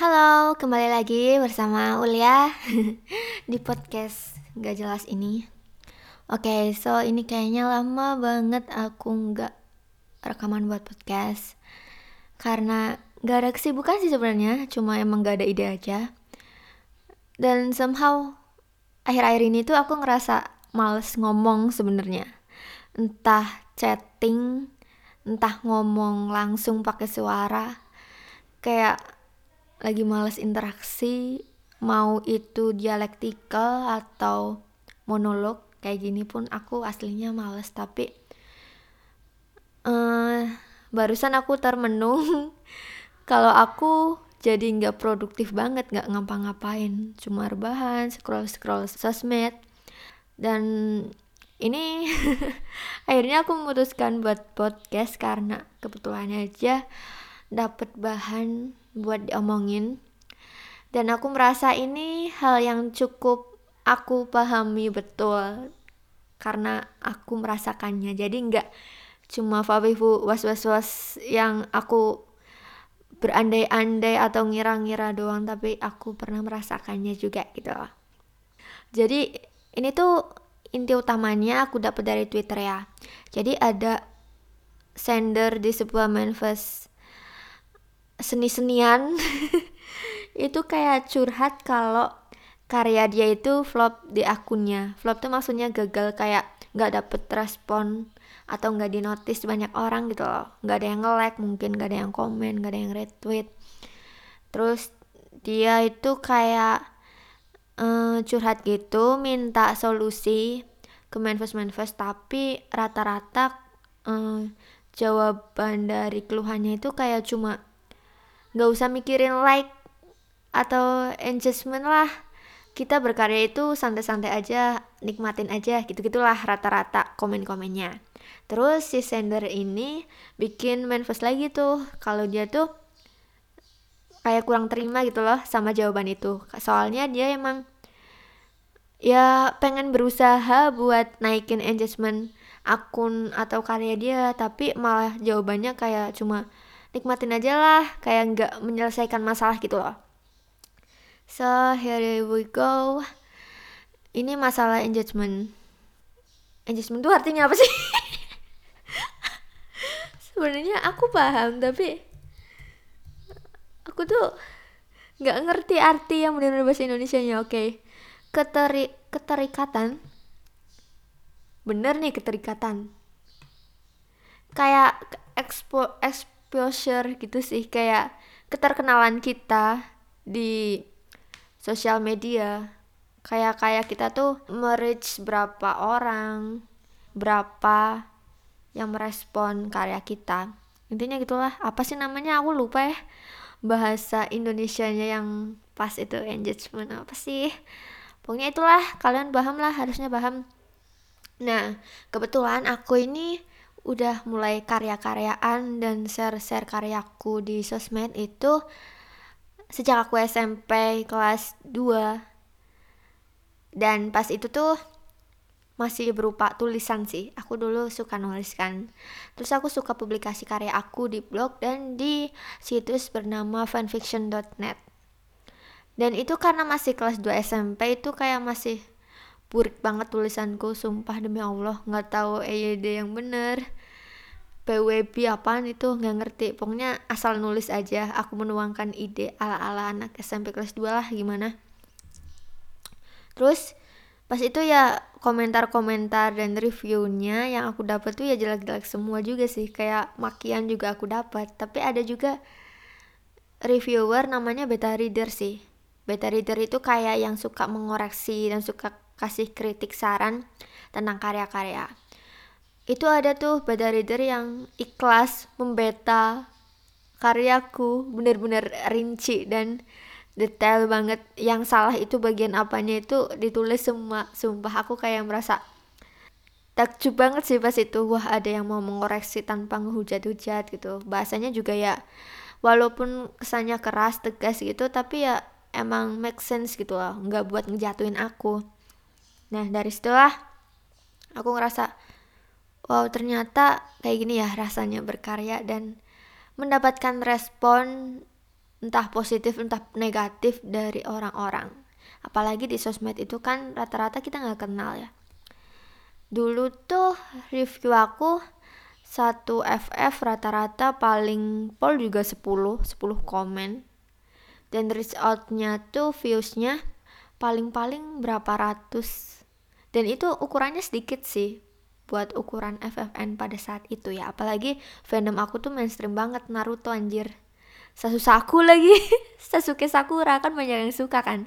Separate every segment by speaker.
Speaker 1: Halo, kembali lagi bersama Ulia di podcast gak jelas ini. Oke, okay, so ini kayaknya lama banget aku nggak rekaman buat podcast karena gak ada kesibukan sih sebenarnya, cuma emang gak ada ide aja. Dan somehow akhir-akhir ini tuh aku ngerasa males ngomong sebenarnya. Entah chatting, entah ngomong langsung pakai suara. Kayak lagi males interaksi mau itu dialektikal atau monolog kayak gini pun aku aslinya males. Tapi uh, barusan aku termenung kalau aku jadi nggak produktif banget nggak ngapa-ngapain. Cuma rebahan scroll scroll sosmed. Dan ini akhirnya aku memutuskan buat podcast karena kebetulan aja dapat bahan buat diomongin. Dan aku merasa ini hal yang cukup aku pahami betul karena aku merasakannya. Jadi nggak cuma fabifu was was was yang aku berandai-andai atau ngira-ngira doang tapi aku pernah merasakannya juga gitu. Loh jadi ini tuh inti utamanya aku dapat dari Twitter ya. Jadi ada sender di sebuah manifest seni-senian. Itu kayak curhat kalau karya dia itu flop di akunnya. Flop tuh maksudnya gagal kayak nggak dapet respon atau nggak dinotis banyak orang gitu loh. Nggak ada yang nge-like mungkin nggak ada yang komen nggak ada yang retweet. Terus dia itu kayak uh, curhat gitu minta solusi ke manifest manifest tapi rata-rata uh, jawaban dari keluhannya itu kayak cuma nggak usah mikirin like atau engagement lah. Kita berkarya itu santai-santai aja nikmatin aja gitu gitulah rata-rata komen-komennya. Terus si sender ini bikin manifest lagi tuh kalau dia tuh kayak kurang terima gitu loh sama jawaban itu. Soalnya dia emang ya pengen berusaha buat naikin engagement akun atau karya dia tapi malah jawabannya kayak cuma nikmatin aja lah kayak nggak menyelesaikan masalah gitu loh. So here we go. Ini masalah engagement. Engagement itu artinya apa sih? Sebenarnya aku paham tapi aku tuh nggak ngerti arti yang benar-benar bahasa Indonesia nya oke. Okay. Keteri keterikatan. Bener nih keterikatan. Kayak expo expo exposure gitu sih kayak keterkenalan kita di sosial media. Kayak kayak kita tuh merich berapa orang berapa yang merespon karya kita. Intinya gitulah. Apa sih namanya? Aku lupa ya. Bahasa Indonesianya yang pas itu engagement apa sih? Pokoknya itulah. Kalian paham lah harusnya paham. Nah kebetulan aku ini udah mulai karya-karyaan dan share-share karyaku di sosmed itu sejak aku SMP kelas 2 dan pas itu tuh masih berupa tulisan sih. Aku dulu suka nulis kan. Terus aku suka publikasi karya aku di blog dan di situs bernama fanfiction.net dan itu karena masih kelas 2 SMP itu kayak masih burik banget tulisanku sumpah demi Allah nggak tahu EYD yang bener. PWB apaan itu nggak ngerti. Pokoknya asal nulis aja aku menuangkan ide ala-ala anak SMP kelas 2 lah gimana. Terus pas itu ya komentar-komentar dan reviewnya yang aku dapat tuh ya jelek-jelek semua juga sih. Kayak makian juga aku dapat tapi ada juga reviewer namanya beta reader sih. Beta reader itu kayak yang suka mengoreksi dan suka kasih kritik saran tentang karya-karya. Itu ada tuh beda reader yang ikhlas membeta karyaku bener-bener rinci dan detail banget. Yang salah itu bagian apanya itu ditulis semua. Sumpah aku kayak merasa takjub banget sih pas itu. Wah ada yang mau mengoreksi tanpa ngehujat-hujat gitu. Bahasanya juga ya walaupun kesannya keras tegas gitu tapi ya emang make sense gitu loh. Nggak buat ngejatuhin aku Nah dari situlah aku ngerasa wow ternyata kayak gini ya rasanya berkarya dan mendapatkan respon entah positif entah negatif dari orang-orang. Apalagi di sosmed itu kan rata-rata kita nggak kenal ya. Dulu tuh review aku satu FF rata-rata paling pol juga 10 10 komen. Dan reach outnya tuh viewsnya paling-paling berapa ratus dan itu ukurannya sedikit sih buat ukuran FFN pada saat itu ya. Apalagi fandom aku tuh mainstream banget Naruto anjir. Sasusaku lagi. Sasuke Sakura kan banyak yang suka kan.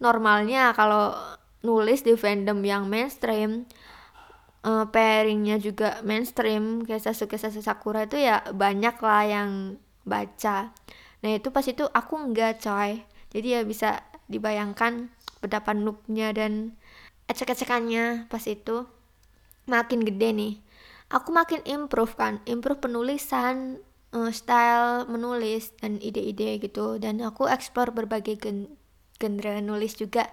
Speaker 1: Normalnya kalau nulis di fandom yang mainstream uh, pairingnya juga mainstream kayak Sasuke Sasuke Sakura itu ya banyak lah yang baca. Nah itu pas itu aku enggak coy. Jadi ya bisa dibayangkan betapa noobnya dan ecek-ecekannya pas itu makin gede nih. Aku makin improve kan improve penulisan uh, style menulis dan ide-ide gitu. Dan aku explore berbagai gen genre nulis juga.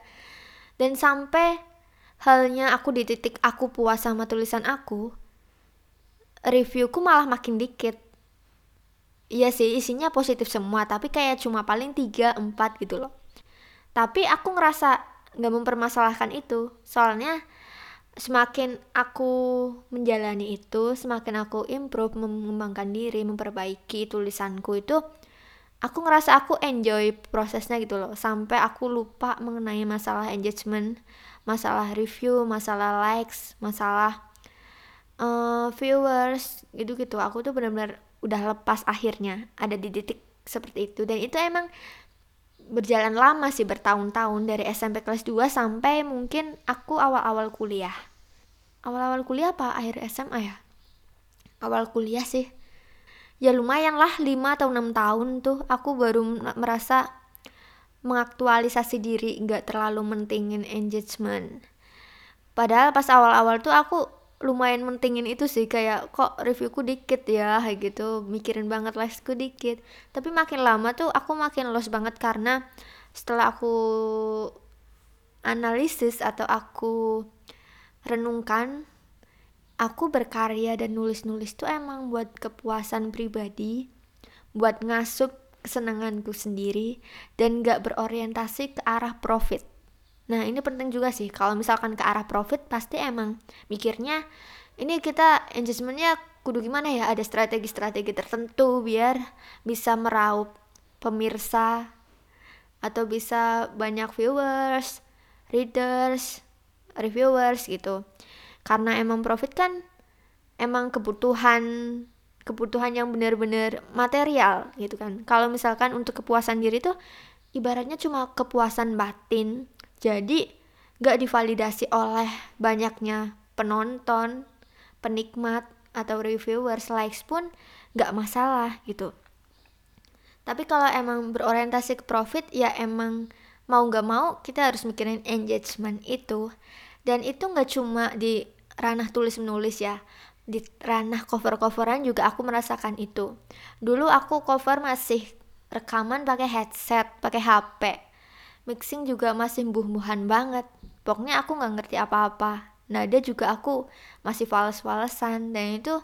Speaker 1: Dan sampai halnya aku di titik aku puas sama tulisan aku reviewku malah makin dikit. Iya sih isinya positif semua tapi kayak cuma paling 3-4 gitu loh. Tapi aku ngerasa nggak mempermasalahkan itu. Soalnya semakin aku menjalani itu semakin aku improve mengembangkan diri memperbaiki tulisanku itu aku ngerasa aku enjoy prosesnya gitu loh. Sampai aku lupa mengenai masalah engagement masalah review masalah likes masalah uh, viewers gitu gitu aku tuh benar-benar udah lepas akhirnya ada di titik seperti itu. Dan itu emang berjalan lama sih bertahun-tahun dari SMP kelas 2 sampai mungkin aku awal-awal kuliah. Awal-awal kuliah apa? Akhir SMA ya? Awal kuliah sih. Ya lumayan lah 5 atau 6 tahun tuh aku baru merasa mengaktualisasi diri nggak terlalu mentingin engagement. Padahal pas awal-awal tuh aku lumayan mentingin itu sih kayak kok reviewku dikit ya? Gitu mikirin banget likesku dikit. Tapi makin lama tuh aku makin lost banget karena setelah aku analisis atau aku renungkan aku berkarya dan nulis-nulis tuh emang buat kepuasan pribadi buat ngasup kesenanganku sendiri dan gak berorientasi ke arah profit Nah ini penting juga sih kalau misalkan ke arah profit pasti emang mikirnya ini kita engagementnya kudu gimana ya ada strategi-strategi tertentu biar bisa meraup pemirsa atau bisa banyak viewers, readers, reviewers gitu. Karena emang profit kan emang kebutuhan kebutuhan yang benar-benar material gitu kan. Kalau misalkan untuk kepuasan diri tuh ibaratnya cuma kepuasan batin jadi gak divalidasi oleh banyaknya penonton, penikmat, atau reviewers likes pun gak masalah gitu. Tapi kalau emang berorientasi ke profit ya emang mau gak mau kita harus mikirin engagement itu. Dan itu gak cuma di ranah tulis menulis ya, di ranah cover-coveran juga aku merasakan itu. Dulu aku cover masih rekaman pakai headset, pakai HP mixing juga masih buh-buhan banget. Pokoknya aku nggak ngerti apa-apa. Nada juga aku masih fales-falesan dan itu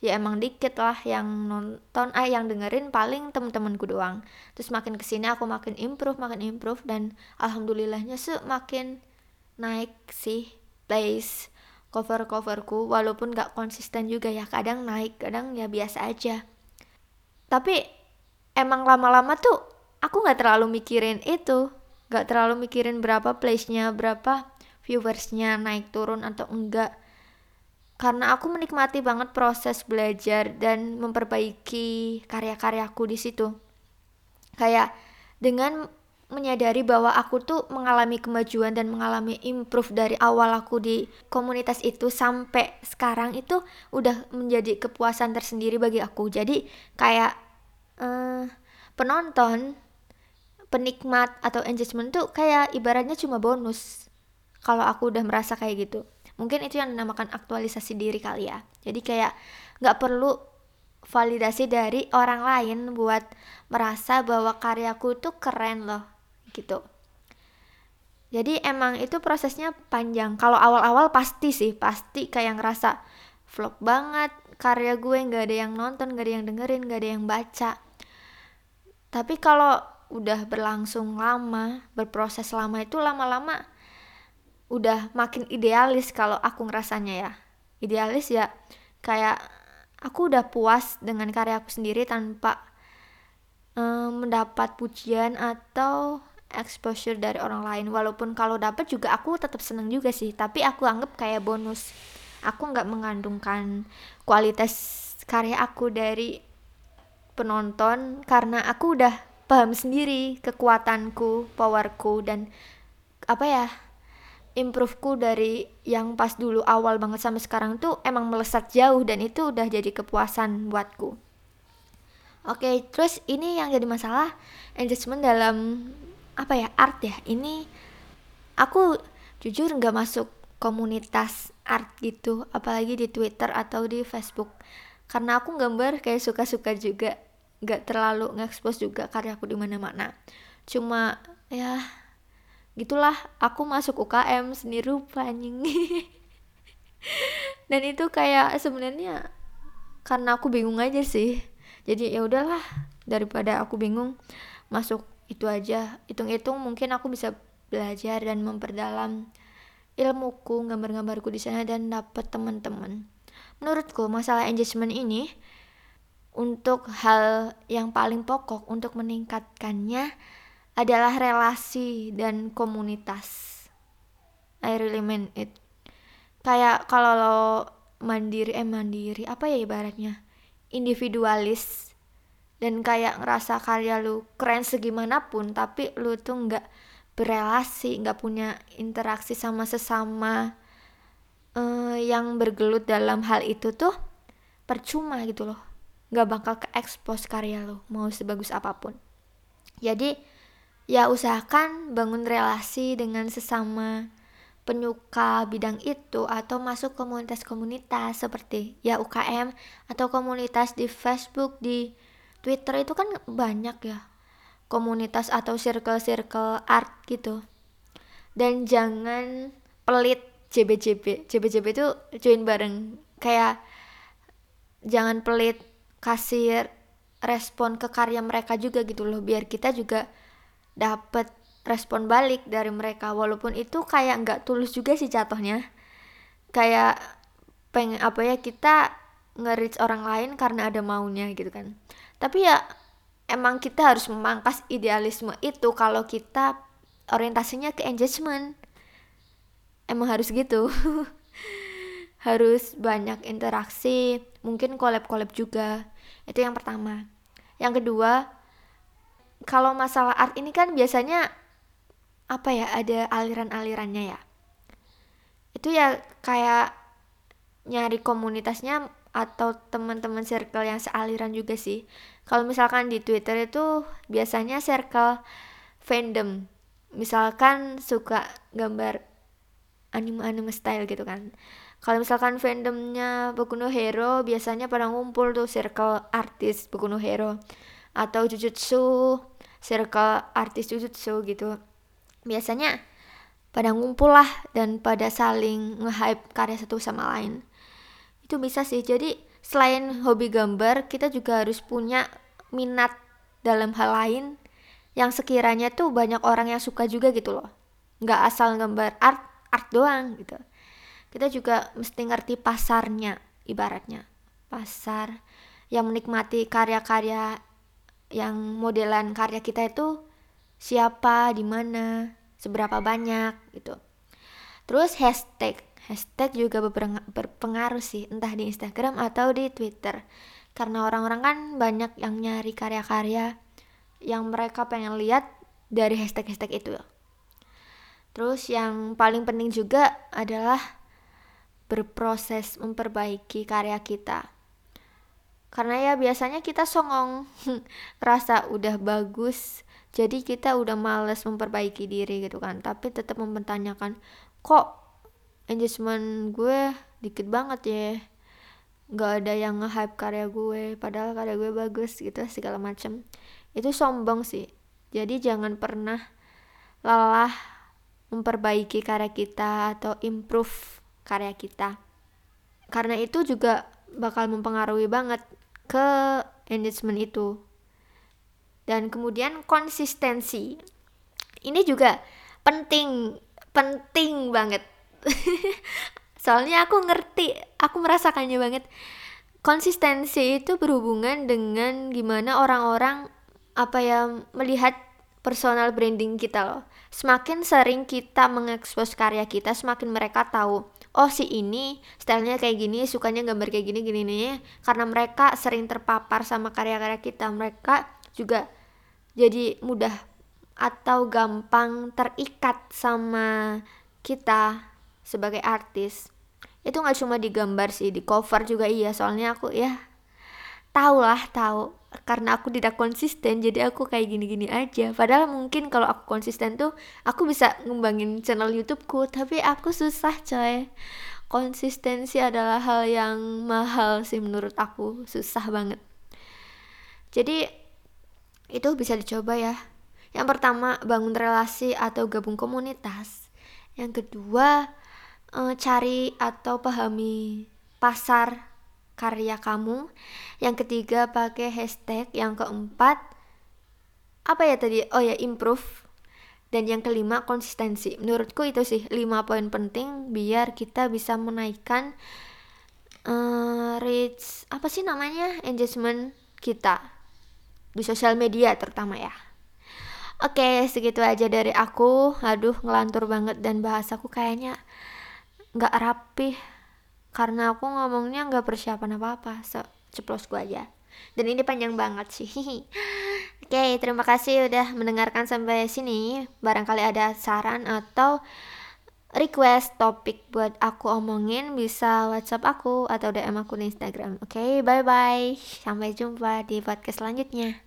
Speaker 1: ya emang dikit lah yang nonton ah yang dengerin paling temen-temenku doang. Terus makin ke sini aku makin improve makin improve. Dan alhamdulillahnya sih makin naik sih place cover coverku walaupun gak konsisten juga ya kadang naik kadang ya biasa aja. Tapi emang lama-lama tuh aku nggak terlalu mikirin itu gak terlalu mikirin berapa place-nya berapa viewersnya naik turun atau enggak. Karena aku menikmati banget proses belajar dan memperbaiki karya-karyaku di situ. Kayak dengan menyadari bahwa aku tuh mengalami kemajuan dan mengalami improve dari awal aku di komunitas itu sampai sekarang itu udah menjadi kepuasan tersendiri bagi aku. Jadi kayak uh, penonton penikmat atau engagement tuh kayak ibaratnya cuma bonus. Kalau aku udah merasa kayak gitu. Mungkin itu yang dinamakan aktualisasi diri kali ya. Jadi kayak nggak perlu validasi dari orang lain buat merasa bahwa karyaku tuh keren loh gitu. Jadi emang itu prosesnya panjang. Kalau awal-awal pasti sih pasti kayak ngerasa vlog banget karya gue nggak ada yang nonton nggak ada yang dengerin nggak ada yang baca. Tapi kalau udah berlangsung lama berproses lama itu lama-lama udah makin idealis kalau aku ngerasanya ya. Idealis ya kayak aku udah puas dengan karya aku sendiri tanpa um, mendapat pujian atau exposure dari orang lain. Walaupun kalau dapat juga aku tetap seneng juga sih tapi aku anggap kayak bonus. Aku nggak mengandungkan kualitas karya aku dari penonton karena aku udah paham sendiri kekuatanku powerku dan apa ya improveku dari yang pas dulu awal banget sampai sekarang tuh emang melesat jauh dan itu udah jadi kepuasan buatku. Oke terus ini yang jadi masalah engagement dalam apa ya art ya. Ini aku jujur nggak masuk komunitas art gitu apalagi di Twitter atau di Facebook. Karena aku gambar kayak suka-suka juga nggak terlalu ngekspos juga karyaku di mana-mana. Cuma ya gitulah. Aku masuk UKM seni rupa anjing. Dan itu kayak sebenarnya karena aku bingung aja sih. Jadi ya udahlah. Daripada aku bingung masuk itu aja. Hitung-hitung mungkin aku bisa belajar dan memperdalam ilmuku gambar-gambarku di sana dan dapat teman-teman. Menurutku masalah engagement ini untuk hal yang paling pokok untuk meningkatkannya adalah relasi dan komunitas. I really mean it. Kayak kalau lo mandiri eh mandiri apa ya ibaratnya? Individualis. Dan kayak ngerasa karya lu keren segimanapun tapi lu tuh nggak berelasi nggak punya interaksi sama sesama uh, yang bergelut dalam hal itu tuh percuma gitu loh nggak bakal ke expose karya lu mau sebagus apa pun. Jadi ya usahakan bangun relasi dengan sesama penyuka bidang itu atau masuk komunitas-komunitas seperti ya UKM atau komunitas di Facebook di Twitter itu kan banyak ya. Komunitas atau circle-circle art gitu. Dan jangan pelit JBJB JBJB itu join bareng. Kayak jangan pelit kasih respon ke karya mereka juga gitu loh. Biar kita juga dapet respon balik dari mereka. Walaupun itu kayak nggak tulus juga sih jatuhnya. Kayak pengen apa ya kita nge orang lain karena ada maunya gitu kan. Tapi ya emang kita harus memangkas idealisme itu kalau kita orientasinya ke engagement. Emang harus gitu harus banyak interaksi mungkin collab-collab juga itu yang pertama yang kedua kalau masalah art ini kan biasanya apa ya ada aliran-alirannya ya itu ya kayak nyari komunitasnya atau teman-teman circle yang sealiran juga sih. Kalau misalkan di Twitter itu biasanya circle fandom. Misalkan suka gambar anime-anime style gitu kan. Kalau misalkan fandomnya Boku Hero biasanya pada ngumpul tuh circle artis Boku Hero. Atau Jujutsu circle artis Jujutsu gitu. Biasanya pada ngumpul lah dan pada saling nge-hype karya satu sama lain. Itu bisa sih. Jadi selain hobi gambar kita juga harus punya minat dalam hal lain yang sekiranya tuh banyak orang yang suka juga gitu loh. Nggak asal gambar art art doang gitu kita juga mesti ngerti pasarnya ibaratnya. Pasar yang menikmati karya-karya yang modelan karya kita itu siapa di mana seberapa banyak gitu. Terus hashtag. Hashtag juga berpengaruh sih entah di Instagram atau di Twitter. Karena orang-orang kan banyak yang nyari karya-karya yang mereka pengen lihat dari hashtag-hashtag itu. Terus yang paling penting juga adalah berproses memperbaiki karya kita. Karena ya biasanya kita songong rasa udah bagus jadi kita udah males memperbaiki diri gitu kan. Tapi tetap mempertanyakan kok engagement gue dikit banget ya? Nggak ada yang nge-hype karya gue padahal karya gue bagus gitu segala macam itu sombong sih. Jadi jangan pernah lelah memperbaiki karya kita atau improve karya kita. Karena itu juga bakal mempengaruhi banget ke engagement itu. Dan kemudian konsistensi. Ini juga penting penting banget. Soalnya aku ngerti aku merasakannya banget. Konsistensi itu berhubungan dengan gimana orang-orang apa ya melihat personal branding kita loh. Semakin sering kita mengekspos karya kita semakin mereka tahu oh si ini stylenya kayak gini sukanya gambar kayak gini gini nih karena mereka sering terpapar sama karya-karya kita mereka juga jadi mudah atau gampang terikat sama kita sebagai artis. Itu nggak cuma di gambar sih di cover juga iya. Soalnya aku ya tahu lah tahu karena aku tidak konsisten jadi aku kayak gini-gini aja. Padahal mungkin kalau aku konsisten tuh aku bisa ngembangin channel YouTubeku tapi aku susah coy. Konsistensi adalah hal yang mahal sih menurut aku susah banget. Jadi itu bisa dicoba ya. Yang pertama bangun relasi atau gabung komunitas. Yang kedua uh, cari atau pahami pasar karya kamu. Yang ketiga pakai hashtag. Yang keempat apa ya tadi? Oh ya improve. Dan yang kelima konsistensi. Menurutku itu sih lima poin penting biar kita bisa menaikkan uh, reach apa sih namanya engagement kita di sosial media terutama ya. Oke, segitu aja dari aku. Aduh, ngelantur banget dan bahasaku kayaknya nggak rapi karena aku ngomongnya nggak persiapan apa-apa so, ceplos gue aja. Dan ini panjang banget sih oke okay, terima kasih udah mendengarkan sampai sini. Barangkali ada saran atau request topik buat aku omongin bisa whatsapp aku atau DM aku di Instagram. Oke okay, bye bye sampai jumpa di podcast selanjutnya